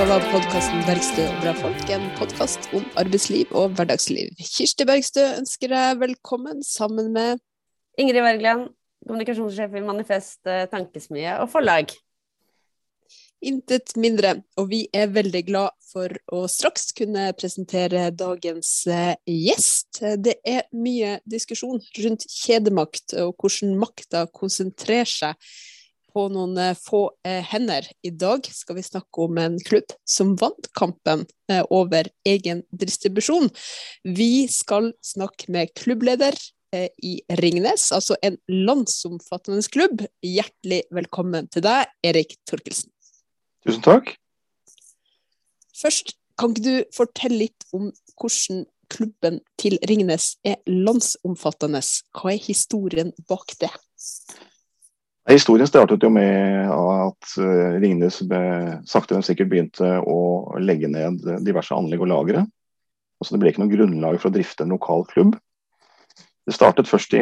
Utgave av podkasten 'Bergstø og bra folk', en podkast om arbeidsliv og hverdagsliv. Kirsti Bergstø ønsker deg velkommen sammen med Ingrid Wergeland, kommunikasjonssjef i Manifest eh, Tankesmie og Forlag. Intet mindre, og vi er veldig glad for å straks kunne presentere dagens eh, gjest. Det er mye diskusjon rundt kjedemakt og hvordan makta konsentrerer seg på noen eh, få eh, hender. I dag skal vi snakke om en klubb som vant kampen over egen distribusjon. Vi skal snakke med klubbleder i Ringnes, altså en landsomfattende klubb. Hjertelig velkommen til deg, Erik Torkelsen. Tusen takk. Først, kan ikke du fortelle litt om hvordan klubben til Ringnes er landsomfattende? Hva er historien bak det? Historien startet jo med at eh, Ringnes sakte, men sikkert begynte å legge ned diverse anlegg og lagre. Altså det ble ikke noe grunnlag for å drifte en lokal klubb. Det startet først i,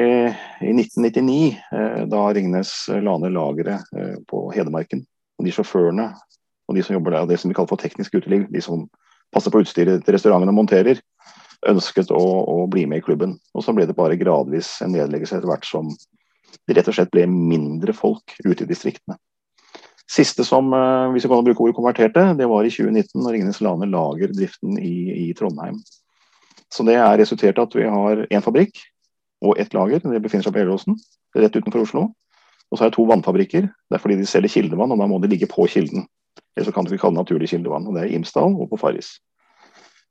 i 1999, eh, da Ringnes la ned lageret eh, på Hedmarken. Og de sjåførene og de som jobber der, det som vi kaller for teknisk uteliv, de som passer på utstyret til restauranten og monterer, ønsket å, å, bli med i klubben. Og så ble det bare gradvis en nedleggelse etter hvert som det rett og slett ble mindre folk ute i distriktene. Siste som eh, hvis vi kan bruke ordet konverterte, det var i 2019 når Ringenes la lager driften i, i, Trondheim. Så det er resultert i at vi har én fabrikk og ett lager. Det befinner seg på Elleråsen, rett utenfor Oslo. Og så har jeg to vannfabrikker. Det er fordi de selger kildevann, og da må de ligge på kilden. Eller kan vi kalle det naturlig kildevann. og Det er Imsdal og på Farris.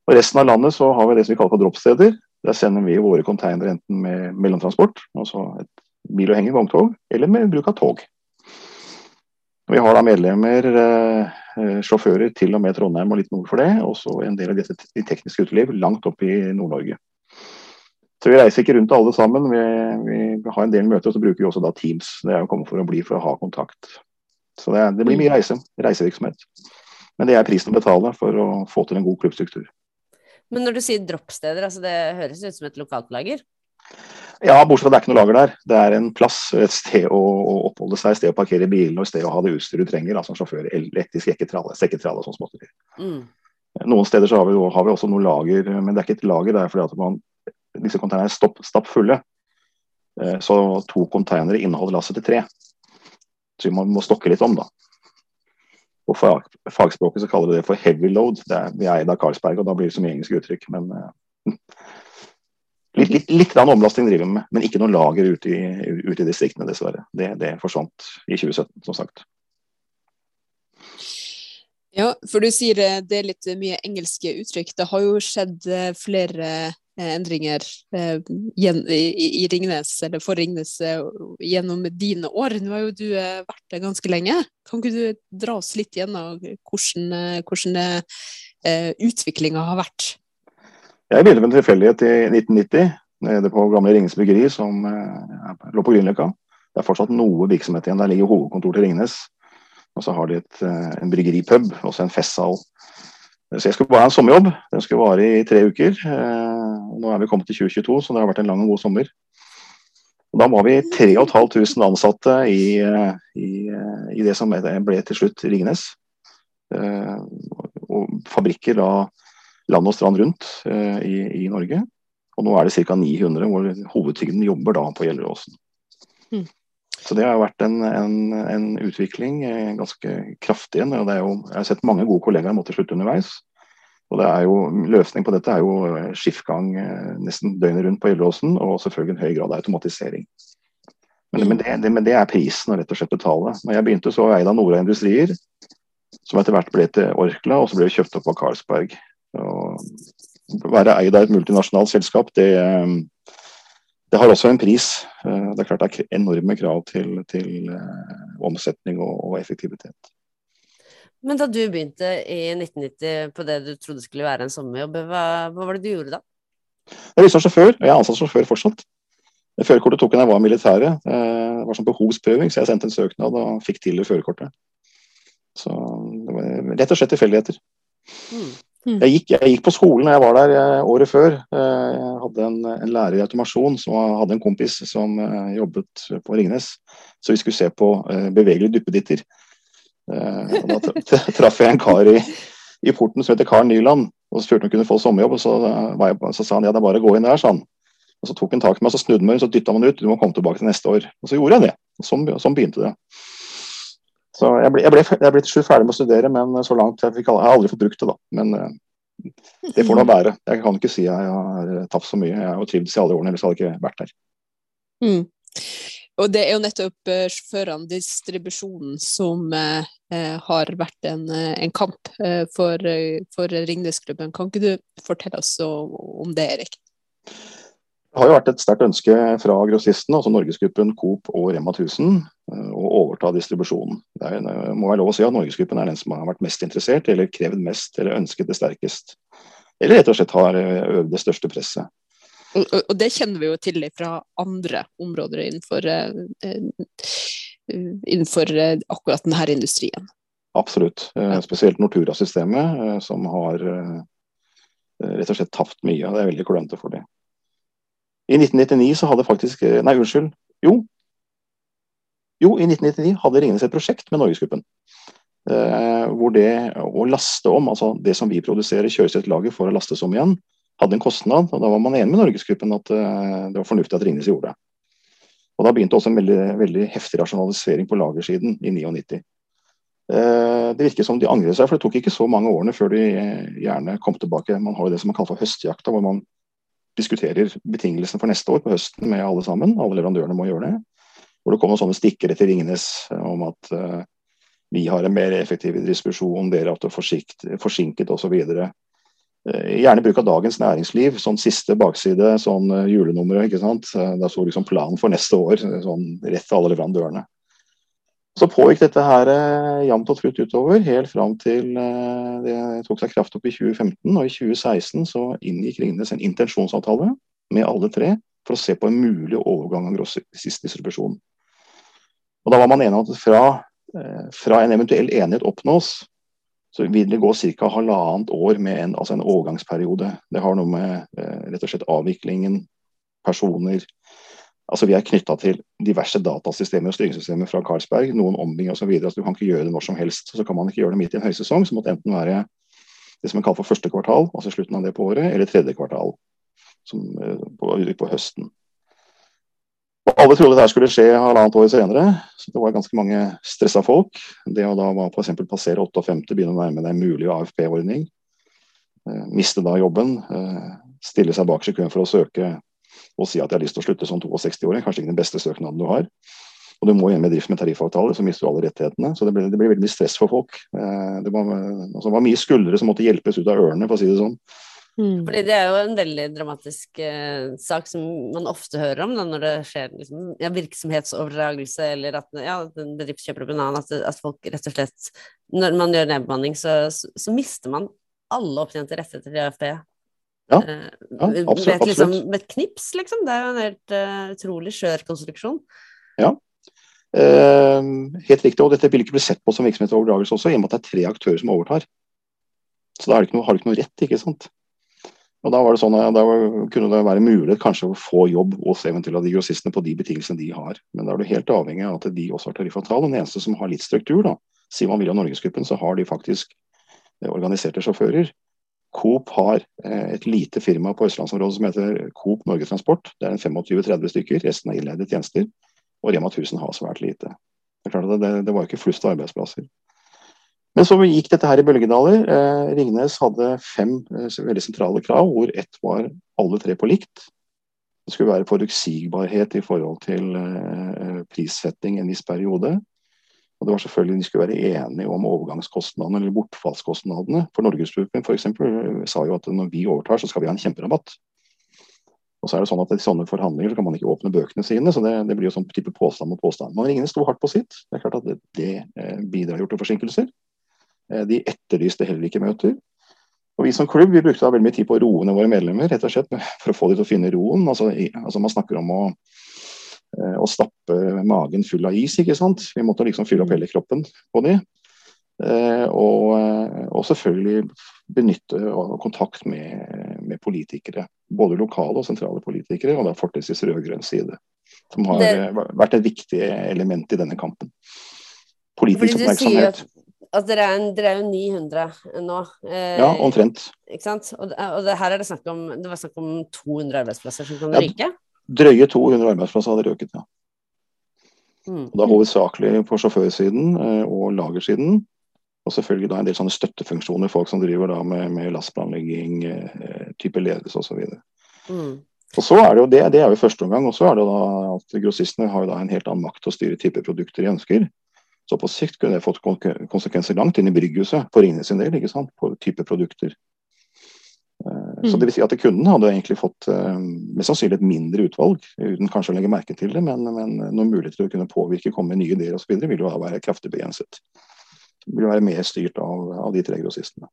Og resten av landet så har vi det som vi kaller for droppsteder. Der sender vi våre containere enten med mellomtransport, altså et bil henger, vogntog, eller med bruk av tog. Vi har da medlemmer, eh, eh, sjåfører til og med Trondheim og litt nord for det. Og så en del av dette i teknisk uteliv langt opp i Nord-Norge. Så vi reiser ikke rundt alle sammen. Vi, vi har en del møter, og så bruker vi også da Teams. Det er jo kommet for å bli for å ha kontakt. Så det, det, blir mye reise, reisevirksomhet. Men det er prisen å betale for å få til en god klubbstruktur. Men når du sier droppsteder, altså det høres ut som et lokalt lager? Ja, bortsett fra det er ikke noe lager der. Det er en plass, et sted å, å oppholde seg, et sted å parkere bilen og et sted å ha det utstyret du trenger. altså sjåfør, elektrisk sekketralle, sekketrale og sånn småtteri. Mm. Noen steder så har vi, har vi, også noe lager, men det er ikke et lager. Det er fordi at man, disse konteinerne er stapp fulle. så to konteinere inneholder lasset til tre. Så man må stokke litt om, da. På fag, fagspråket så kaller vi det for heavy load. Det er, vi er eid av Carlsberg, og da blir det så mye engelsk uttrykk. Men uh, litt, litt, litt omlasting driver vi med, men ikke noe lager ute i, ute i distriktene, dessverre. Det, det forsvant i 2017, som sagt. Ja, for du sier eh, det er litt mye engelske uttrykk. Det har jo skjedd eh, flere Eh, endringer i, Ringnes, eller for Ringnes gjennom dine år. Nå har jo du vært der ganske lenge. Kan ikke du dra oss litt gjennom hvordan, hvordan utviklinga har vært? Jeg begynte med en tilfeldighet i 1990, nede på gamle Ringnes bryggeri, som lå på Grünerløkka. Det er fortsatt noe virksomhet igjen. Der ligger hovedkontoret til Ringnes. Og så har de et, en bryggeripub, også en festsal så jeg skulle bare ha en sommerjobb. Den skulle vare i tre uker. Eh, nå er vi kommet til 2022, så det har vært en lang og god sommer. Da var vi 3500 ansatte i, eh, i, eh, i, det som ble til slutt Ringnes. Og fabrikker da land og strand rundt i, i Norge. Og nå er det ca. 900 hvor hovedtyngden jobber da på Gjelleråsen. Mm. Så det har vært en, en, en utvikling eh, ganske kraftig. Jo, jeg har sett mange gode kollegaer måtte slutte underveis. Og det er jo, Løsningen på dette er jo eh, skiftgang eh, nesten døgnet rundt på Gjelleråsen, og selvfølgelig en høy grad av automatisering. Men, men, det, det, men, det, er prisen å rett og slett betale. Når jeg begynte, så var jeg Nora Industrier, som etter hvert ble til Orkla, og så ble vi kjøpt opp av Carlsberg. Å være eid av et multinasjonalt selskap, det, det har også en pris. Eh, det er klart det er enorme krav til, til uh, omsetning og, og, effektivitet. Men da du begynte i 1990 på det du trodde skulle være en sommerjobb, hva, hva var det du gjorde da? Jeg var sjåfør, og jeg er ansatt sjåfør fortsatt. Førerkortet tok jeg da jeg var i militæret. Eh, det var sånn behovsprøving, så jeg sendte en søknad og fikk til førerkortet. Så det var rett og slett tilfeldigheter. Mm. Mm. Jeg gikk, jeg gikk, på skolen jeg var der eh, året før. Eh, jeg hadde en, en, lærer i automasjon som hadde en kompis som eh, jobbet på Ringnes. Så vi skulle se på bevegelige duppeditter. Da traff jeg en kar i, i porten som heter Karl Nyland, og spurte om han kunne få sommerjobb. og Så, jeg, så sa han ja, det er bare å gå inn der, sa han. Og Så tok han tak i meg, så snudde han meg, så dytta han ut. Du må komme tilbake til neste år. Og så gjorde jeg det. Sånn, sånn begynte det. Så jeg ble, jeg, ble, jeg ble til slutt ferdig med å studere, men så langt jeg fikk Jeg har aldri fått brukt det, da. Men det får nå være. Jeg kan ikke si jeg har tapt så mye. Jeg har trivdes i alle årene, ellers hadde jeg ikke vært der. Mm. Og det er jo nettopp sjåførene, distribusjonen, som eh, har vært en, en kamp for, for Ringnesklubben. Kan ikke du fortelle oss om det, Erik? Det har jo vært et sterkt ønske fra grossistene, altså Norgesgruppen, Coop og Rema 1000, å overta distribusjonen. Det er, må være lov å si at Norgesgruppen er den som har vært mest interessert, eller krevd mest, eller ønsket det sterkest. Eller rett og slett har øvd det største presset. Og, og, det kjenner vi jo til fra andre områder innenfor, innenfor akkurat denne industrien. Absolutt. Spesielt Nortura-systemet, som har rett og slett tapt mye. Det er veldig klønete for dem. I 1999 så hadde faktisk Nei, unnskyld. Jo. Jo, i 1999 hadde Ringnes et prosjekt med Norgesgruppen. Eh, hvor det å laste om, altså det som vi produserer, kjøres til et lager for å lastes om igjen, hadde en kostnad. og Da var man enig med Norgesgruppen at eh, det var fornuftig at Ringnes gjorde det. Og Da begynte også en veldig, veldig heftig rasjonalisering på lagersiden i 99. Eh, det virker som de angrer seg, for det tok ikke så mange årene før de eh, gjerne kom tilbake. Man har jo det som man kaller for høstjakta, hvor man diskuterer betingelsene for neste år på høsten med alle sammen. Alle leverandørene må gjøre det. Hvor det kommer sånne stikkere til Ringnes eh, om at uh, vi har en mer effektiv distribusjon, dere er forsinket osv. Eh, gjerne bruk av Dagens Næringsliv, sånn siste bakside, sånn julenummeret. ikke sant? Der sto liksom planen for neste år, sånn rett til alle leverandørene. Så pågikk dette her eh, jevnt og trutt utover, helt fram til eh, det tok seg kraft opp i 2015. Og i 2016 så inngikk Ringnes en intensjonsavtale med alle tre for å se på en mulig overgang av grossistdistribusjon. Og da var man enig om at fra, eh, fra, en eventuell enighet oppnås, så vil det gå ca. halvannet år med en, altså en overgangsperiode. Det har noe med rett og slett avviklingen, personer, Altså Vi er knytta til diverse datasystemer og styringssystemer fra Carlsberg, noen ombygging osv. Altså, du kan ikke gjøre det når som helst. Så kan man ikke gjøre det midt i en høysesong. Så måtte enten være det som er kalt for første kvartal, altså slutten av det på året, eller tredje kvartal som, eh, på, på, høsten. Og alle trodde det her skulle skje halvannet år senere, så det var ganske mange stressa folk. Det å da f.eks. passere 58, begynne å nærme deg mulig AFP-ordning, eh, miste da jobben, eh, stille seg bak seg køen for å søke og si at jeg har lyst til å slutte som 62-åring, kanskje ikke den beste søknaden du har. Og du må i drift med tariffavtale, så mister du alle rettighetene. Så det blir, det blir veldig mye stress for folk. Eh, det var, altså, det var, mye skuldre som måtte hjelpes ut av ørene, for å si det sånn. Mm. Fordi det er jo en veldig dramatisk eh, sak som man ofte hører om da, når det skjer liksom, ja, virksomhetsoverdragelse, eller at ja, en bedrift kjøper opp en annen. At, at, folk rett og slett Når man gjør nedbemanning, så, så, så mister man alle opptjente rettigheter til AFP. Ja, ja absolutt. Med, Liksom, med et knips, liksom. Det er jo en helt uh, utrolig skjør konstruksjon. Ja. Uh, helt riktig. Og dette vil ikke bli sett på som virksomhetsoverdragelse også, i og med at det er tre aktører som overtar. Så da har du ikke, ikke noe rett, ikke sant. Og Da var det sånn, da kunne det være mulig kanskje å få jobb hos eventuelt de grossistene på de betingelsene de har. Men da er du helt avhengig av at de også har tariffavtale. Den eneste som har litt struktur, da, sier man vil av Norgesgruppen, så har de faktisk eh, organiserte sjåfører. Coop har eh, et lite firma på østlandsområdet som heter Coop Norge Transport. Det er en 25-30 stykker, resten er innleide tjenester. Og Rema 1000 har svært lite. Det, det, det var ikke flust av arbeidsplasser. Men så gikk dette her i bølgedaler. Eh, Ringnes hadde fem eh, veldig sentrale krav, hvor ett var alle tre på likt. Det skulle være forutsigbarhet i forhold til eh, prissetting en viss periode. Og det var selvfølgelig De skulle være enige om overgangskostnadene eller bortfallskostnadene. For Norgesgruppen f.eks. sa jo at når vi overtar, så skal vi ha en kjemperabatt. Og så er det sånn at I sånne forhandlinger så kan man ikke åpne bøkene sine, så det, det blir jo sånn type påstand mot påstand. Men ingen sto hardt på sitt. Det er klart at det, det eh, bidrar jo til forsinkelser. Eh, de etterlyste heller ikke møter. Og Vi som klubb vi brukte da veldig mye tid på å roe ned våre medlemmer, rett og slett for å få dem til å finne roen. Altså, altså Man snakker om å eh, stappe magen full av is. ikke sant? Vi måtte liksom fylle opp hele kroppen på de. Eh, og, eh, og selvfølgelig benytte kontakt med, med, politikere. Både lokale og sentrale politikere, og da fortrinnsvis rød-grønn side. Som har det... vært et viktig element i denne kampen. Politisk oppmerksomhet. Altså, dere, er, dere er jo 900 nå. Eh, ja, omtrent. Ikke sant? Og, og det, her er det snakk om, det var snakk om 200 arbeidsplasser som kan ja, ryke? Drøye 200 arbeidsplasser hadde røket, ja. Mm. Da hovedsakelig på sjåførsiden eh, og lagersiden. Og selvfølgelig da en del sånne støttefunksjoner, folk som driver da med, med lastplanlegging, eh, type ledelse osv. Mm. Og så er det jo det, det er jo første omgang. Og så er det da at grossistene har jo da en helt annen makt til å styre type produkter de ønsker. Så på sikt kunne det fått konsekvenser langt inn i brygghuset for Ringnes sin del, ikke sant, på type produkter. Så mm. det vil si at kunden hadde egentlig fått uh, mest sannsynlig et mindre utvalg, uten kanskje å legge merke til det, men, men noen muligheter til å kunne påvirke, komme med nye ideer osv. vil jo være kraftig begrenset. Det vil være mer styrt av, av de tre grossistene.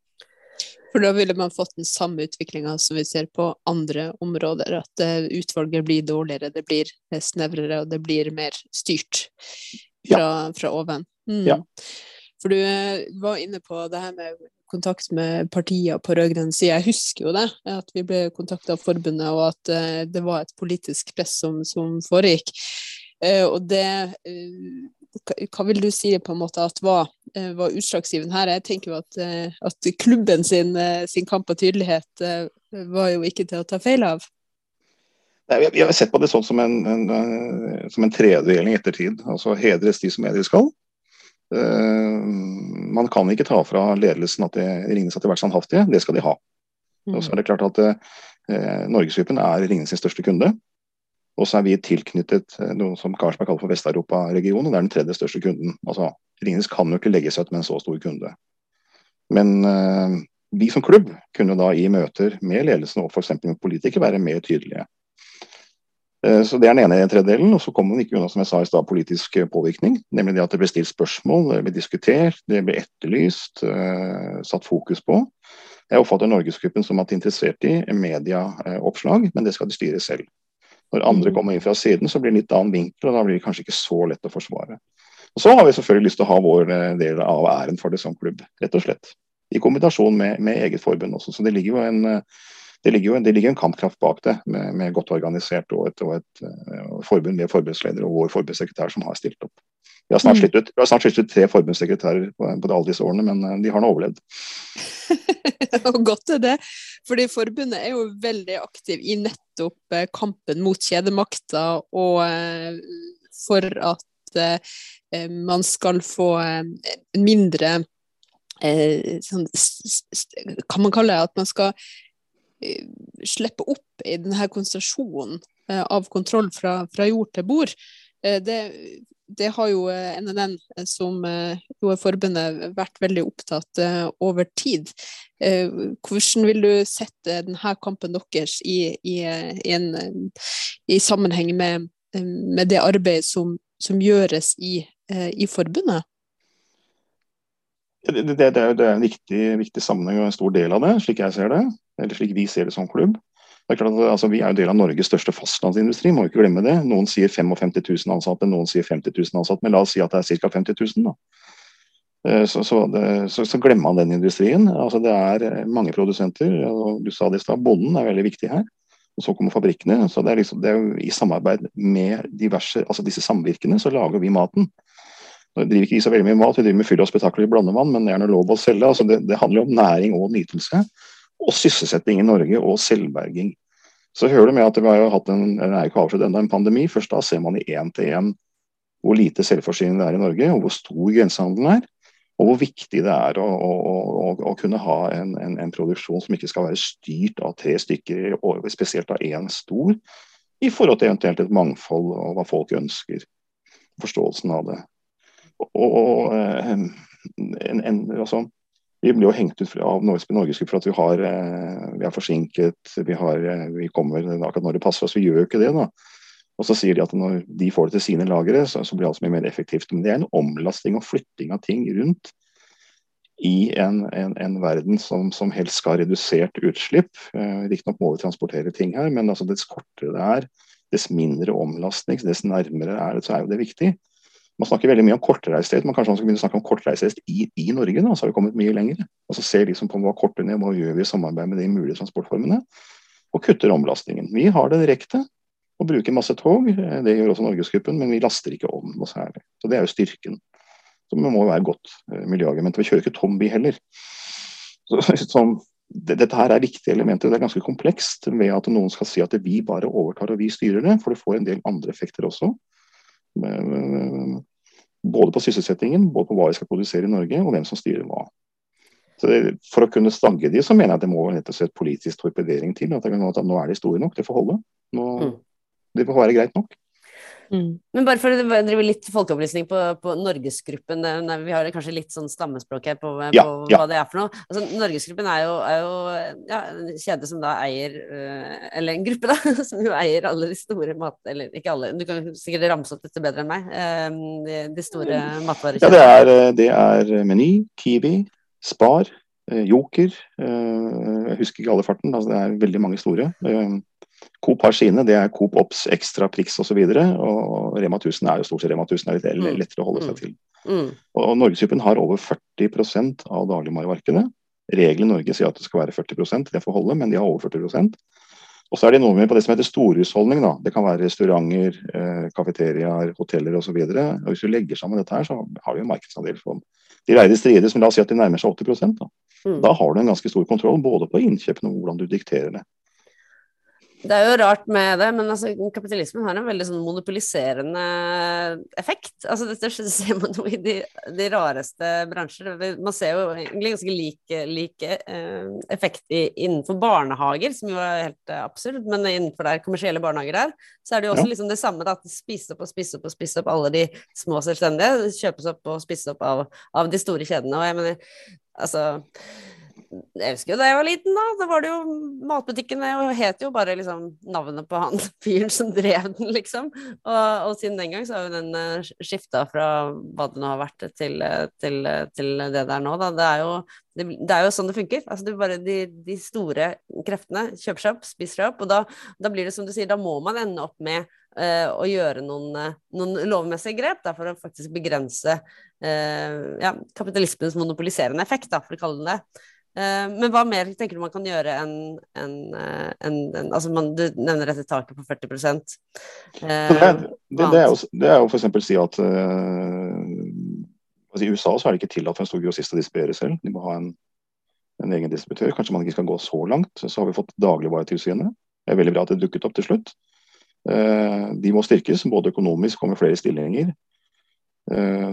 For da ville man fått den samme utviklinga som vi ser på andre områder. At uh, utvalget blir dårligere, det blir snevrere og det blir mer styrt fra, ja. fra oven. Mm. Ja. For du uh, var inne på det her med kontakt med partier på rød-grønn side. Jeg husker jo det, at vi ble kontakta av forbundet, og at uh, det var et politisk press som, som foregikk. Uh, og det uh, Hva vil du si på en måte at var, var utslagsgivende her? Jeg tenker jo at, at klubben sin, sin, kamp og tydelighet var jo ikke til å ta feil av. Nei, vi, har sett på det sånn som en, en, som en tredeling ettertid. Altså hedres de som hedres skal. Eh, man kan ikke ta fra ledelsen at det Ringnes har vært standhaftige, det skal de ha. Mm. Og så er det klart at eh, Norgesgruppen er Ringnes sin største kunde. Og så er vi tilknyttet eh, noe som Karlsberg kaller for Vest-Europa-regionen. Det er den tredje største kunden. Altså, Ringnes kan jo ikke legge seg ut med en så stor kunde. Men eh, vi som klubb kunne da i møter med ledelsen og f.eks. med politikere være mer tydelige. Eh, så Det er den ene tredjedelen. Og så kommer man ikke unna som jeg sa i sted, politisk eh, påvirkning. Nemlig det at det ble stilt spørsmål, det ble diskutert, det ble etterlyst, uh, satt fokus på. Jeg oppfatter Norgesgruppen som at de er interessert i medieoppslag, men det skal de styre selv. Når andre mm. kommer inn fra siden, så blir det litt annen vinkel, og da blir det kanskje ikke så lett å forsvare. Og Så har vi selvfølgelig lyst til å ha vår del av æren for det som klubb, rett og slett. I kombinasjon med, med eget forbund også. Så det ligger jo en det ligger jo det ligger en kampkraft bak det, med, med godt organisert og et, og et uh, forbund med forbundsleder og vår forbundssekretær som har stilt opp. Vi har snart, mm. slitt, ut, snart slitt ut tre forbundssekretærer på, på alle disse årene, men uh, de har nå overlevd. og godt er det, fordi forbundet er jo veldig aktiv i nettopp uh, kampen mot kjedemakta og for at man skal få mindre sånn, kan man kalle det at man skal Eh, slippe opp i denne konsentrasjonen eh, av kontroll fra, fra jord til bord. Eh, det, det, har jo NNN, som jo er forbundet, vært veldig opptatt over tid. Hvordan vil du sette denne kampen deres i, i, i, en, i sammenheng med, med, det arbeidet som, som gjøres i forbundet? Det, det, det, er en viktig, viktig, sammenheng og en stor del av det, slik jeg ser det. Eller slik vi ser det som klubb. Det er klart at, altså, vi er jo del av Norges største fastlandsindustri, må ikke glemme det. Noen sier 55 000 ansatte, noen sier 50 000 ansatte, men la oss si at det er ca. 50 000. da. Eh, så, så, det, så, så, glemmer man den industrien. Altså, det er eh, mange produsenter. og Du sa det i stad, bonden er veldig viktig her. Og Så kommer fabrikkene. så det er, liksom, det er jo I samarbeid med diverse, altså disse samvirkene så lager vi maten. Nå driver ikke de så veldig mye mat, vi driver med fyll og spetakkel i blandevann, men det er noe lov å selge. Altså det, det, handler om næring og nytelse. Og sysselsetting i Norge og selvberging. Så hører du med at vi har hatt en, er ikke avsluttet enda, en pandemi. Først da ser man i én til én hvor lite selvforsyning det er i Norge, og hvor stor grensehandelen er. Og hvor viktig det er å, å, å, å kunne ha en, en, en, produksjon som ikke skal være styrt av tre stykker, og spesielt av én stor, i forhold til eventuelt et mangfold og hva folk ønsker. Forståelsen av det og eh, en, en, altså, vi blir jo hengt ut av Norgesgruppen for at vi, har, eh, vi er forsinket, vi, har, eh, vi kommer akkurat når det passer oss. Vi gjør jo ikke det. da. Og så sier de at når de får det til sine lagre, så, så blir alt mye mer effektivt. Men det er en omlasting og flytting av ting rundt i en, en, en verden som, som, helst skal ha redusert utslipp. Eh, Riktignok må vi transportere ting her, men altså dess kortere det er, dess mindre omlastning, dess nærmere er det, så er jo det viktig. Man snakker veldig mye om kortreisthet, men kanskje man skal begynne å snakke om kortreisthet i, i, Norge. Da, så har vi kommet mye lenger. Og så ser liksom på hva kortene ned, hva gjør vi i samarbeid med de mulige transportformene, og kutter omlastningen. Vi har det direkte og bruker masse tog, det gjør også Norgesgruppen, men vi laster ikke om noe særlig. Så det er jo styrken. Så vi må være godt miljøargument. Vi kjører ikke tom heller. Så, sånn, dette her er viktige elementer. Det er ganske komplekst ved at noen skal si at vi bare overtar og vi styrer det. For det får en del andre effekter også. Både på sysselsettingen, både på hva vi skal produsere i Norge, og hvem som styrer hva. Så det, For å kunne stagge de, så mener jeg at det må rett og slett politisk torpedering til. At nå er de store nok, det får holde. Nå, mm. Det får være greit nok. Mm. Men bare for å drive litt folkeopplysning på, på Norgesgruppen. Vi har kanskje litt sånn stammespråk her på, på ja. hva det er for noe. Altså, Norgesgruppen er jo, er jo ja, en kjede som da eier øh, Eller en gruppe, da, som jo eier alle de store mat... Eller ikke alle, du kan sikkert ramse opp dette bedre enn meg. Øh, de, de, store matvarekjedene. Ja, det er, det er Meny, Kiwi, Spar, Joker. jeg husker ikke alle farten, altså det er veldig mange store. Coop har sine, det er Coop Ops, Extra, Prix osv. Og, og Rema 1000 er jo stort sett Rema 1000 er litt mm. lettere å holde seg mm. til. Mm. Og Norgesgruppen har over 40 av dagligvaremarkedet. Regelen i Norge sier at det skal være 40% det får holde, men de har over 40% Og så er de noe med på det som heter storhusholdning. da. Det kan være restauranter, eh, kafeteriaer, hoteller osv. Hvis du legger sammen dette her, så har vi en markedsandel for de reide strides, men la oss si at de nærmer seg 80 da. Mm. da har du en ganske stor kontroll både på innkjøpene og hvordan du dikterer det. Det er jo rart med det, men altså, kapitalismen har en veldig sånn monopoliserende effekt. Altså, dette ser man jo i de, de rareste bransjer. Man ser jo egentlig ganske lik, like, eh, effekt i, innenfor barnehager, som jo er helt eh, absurd. Men innenfor der kommersielle barnehager er, så er det jo også ja. liksom det samme. Da, at spise opp og spise opp og spise opp alle de små selvstendige. Kjøpes opp og spises opp av, av de store kjedene. Og jeg mener, altså jeg husker jo da jeg var liten, da. Da var det jo Matbutikkene og het jo bare liksom navnet på han fyren som drev den, liksom. Og, og, siden den gang så har jo den uh, eh, skifta fra hva det nå har vært, til, eh, til, eh, til det der nå, da. Det er jo, det, det er jo sånn det funker. Altså det bare de, de, store kreftene kjøper seg opp, spiser seg opp, og da, da, blir det som du sier, da må man ende opp med uh, å gjøre noen, noen lovmessige grep da, for å faktisk begrense uh, ja, kapitalismens monopoliserende effekt, da, for å kalle den det. Uh, men hva mer tenker du man kan gjøre enn en, en, en, altså man, Du nevner dette taket på 40 uh, det, det, det, er jo, det er jo f.eks. si at uh, I USA så er det ikke tillatt for en stor grossist å distribuere selv. De må ha en, en, egen distributør. Kanskje man ikke skal gå så langt. Så har vi fått Dagligvaretilsynet. Det er veldig bra at det dukket opp til slutt. de må styrkes, både økonomisk og med flere stillinger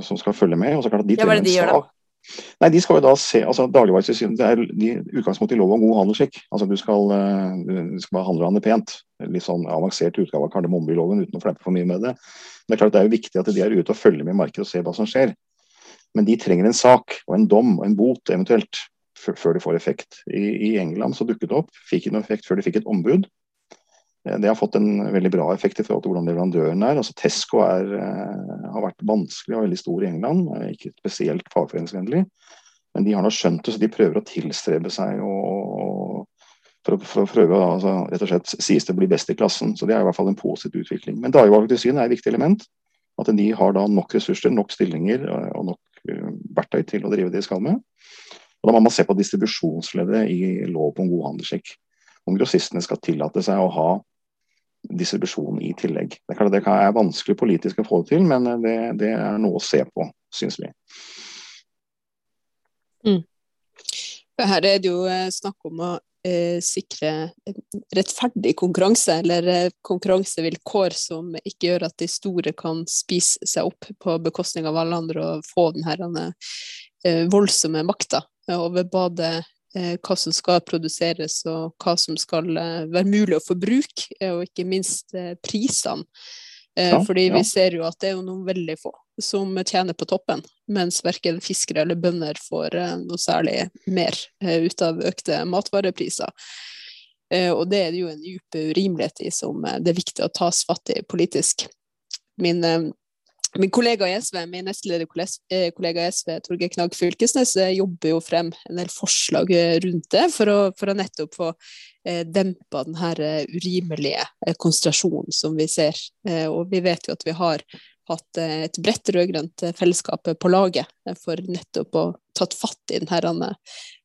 som skal følge med. Og så klart de ja, hva en sak. Nei, de skal jo da se, altså Dagligvaretilsynet det er de, utgangspunkt i lov om god handelsskikk. Altså Du skal, eh, du skal handle og handle pent. Litt sånn avansert utgave av kardemommebyloven uten å fleppe for mye med det. Men det er klart det er jo viktig at de er ute og følger med i markedet og ser hva som skjer. Men de trenger en sak og en dom og en bot eventuelt før de får effekt. I, i England så dukket det opp, fikk ikke noe effekt før de fikk et ombud. Eh, det har fått en veldig bra effekt i forhold til hvordan leverandøren er. Altså Tesco er, uh, har vært vanskelig og veldig stor i England, ikke spesielt fagforeningsvennlig. Men de har nå skjønt det, så de prøver å tilstrebe seg og, for, å, for å prøve å altså, rett og slett sies det blir best i klassen. Så det er i hvert fall en positiv utvikling. Men dagligvaretilsynet er et viktig element. At de har da nok ressurser, nok stillinger eh, og nok verktøy til å drive det de skal med. Og Da må man se på distribusjonsleddet i lov om god handelsskikk. Om grossistene skal tillate seg å ha distribusjon i tillegg. Det, er, det er vanskelig politisk å få det til, men eh, det, det er noe å se på, syns vi. Mm. Her er det jo eh, snakk om å eh, sikre rettferdig konkurranse, eller eh, konkurransevilkår som ikke gjør at de store kan spise seg opp på bekostning av alle andre og få den her eh, voldsomme makta over både hva som skal produseres og hva som skal eh, være mulig å forbruke, eh, og ikke minst prisene. Ja, Fordi ja. vi ser jo at det er jo noen veldig få som tjener på toppen, mens verken fiskere eller bønder får noe særlig mer ut av økte matvarepriser. Og det er det jo en dyp urimelighet i som det er viktig å tas fatt i politisk. Min Min kollega i SV, min nestleder eh, kollega i SV, Torgeir Knag Fylkesnes, eh, jobber jo frem en del forslag eh, rundt det, for å, for å nettopp få eh, dempa den urimelige konsentrasjonen som vi ser. Og vi vet jo at vi har hatt et bredt rød-grønt fellesskap på laget for nettopp å tatt fatt i denne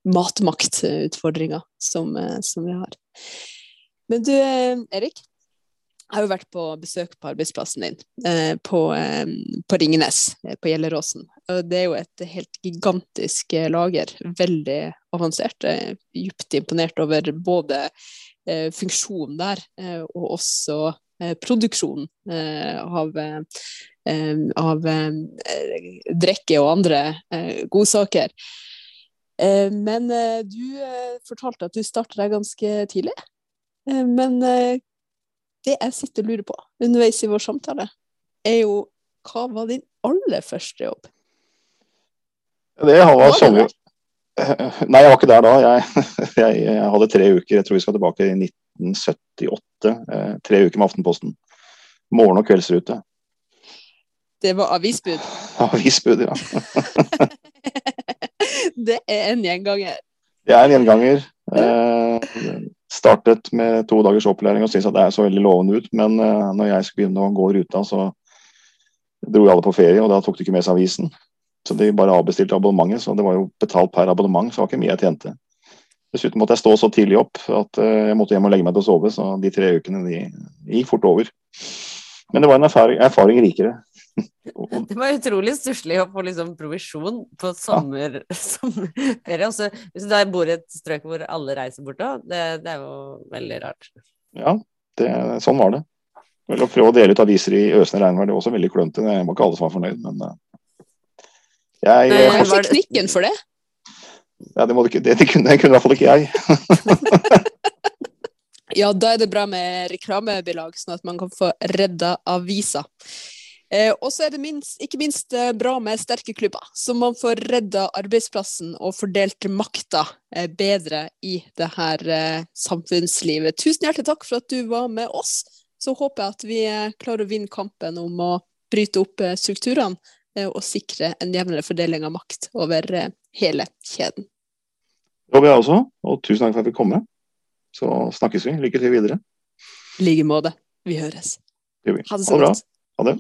matmaktutfordringa som, som vi har. Men du Erik, Jeg har jo vært på besøk på arbeidsplassen din, eh, på, eh, på Ringnes, eh, på Gjelleråsen. Det er jo et helt gigantisk lager. Veldig avansert. Jeg er Djupt imponert over både funksjonen der, og også produksjonen av, av drikke og andre godsaker. Men du fortalte at du starta deg ganske tidlig. Men det jeg sitter og lurer på underveis i vår samtale, er jo hva var din aller første jobb? Det var sommer... Nei, jeg var ikke der da. Jeg, jeg, jeg, hadde tre uker. Jeg tror vi skal tilbake i 1978. Eh, tre uker med Aftenposten. Morgen- og kveldsrute. Det var avisbud? Avisbud, ja. det er en gjenganger. Det er en gjenganger. Eh, startet med to dagers opplæring og syntes at det så veldig lovende ut. Men uh, når jeg skulle begynne å gå ruta, så dro alle på ferie, og da tok de ikke med seg avisen. Så de bare avbestilte abonnementet, så det var jo betalt per abonnement, så det var ikke mye jeg tjente. Dessuten måtte jeg stå så tidlig opp at uh, jeg måtte hjem og legge meg til å sove, så de tre ukene de gikk fort over. Men det var en erfaring, erfaring rikere. Det var utrolig stusslig å få liksom provisjon på sommer, ja. sommerferie. Også, hvis du da bor i et strøk hvor alle reiser bort òg, det, det, er jo veldig rart. Ja, det, sånn var det. Vel, å prøve å dele ut aviser i øsende regnvær, det var også veldig klønete. Det var ikke alle som var fornøyd, men uh, jeg Hva var teknikken for det? Ja, det, det, det, kunne, det kunne i hvert fall ikke jeg. ja, da er det bra med reklamebilag, sånn at man kan få redda aviser. Eh, og så er det minst, ikke minst eh, bra med sterke klubber, så man får redda arbeidsplassen og fordelt makta eh, bedre i det her samfunnslivet. Tusen hjertelig takk for at du var med oss. Så håper jeg at vi klarer å vinne kampen om å bryte opp strukturene og sikre en jevnere fordeling av makt over hele kjeden. Det håper jeg også, og tusen takk for at vi kom med. Så snakkes vi. Lykke til videre. I like måte. Vi høres. Ha det så godt. Ha det.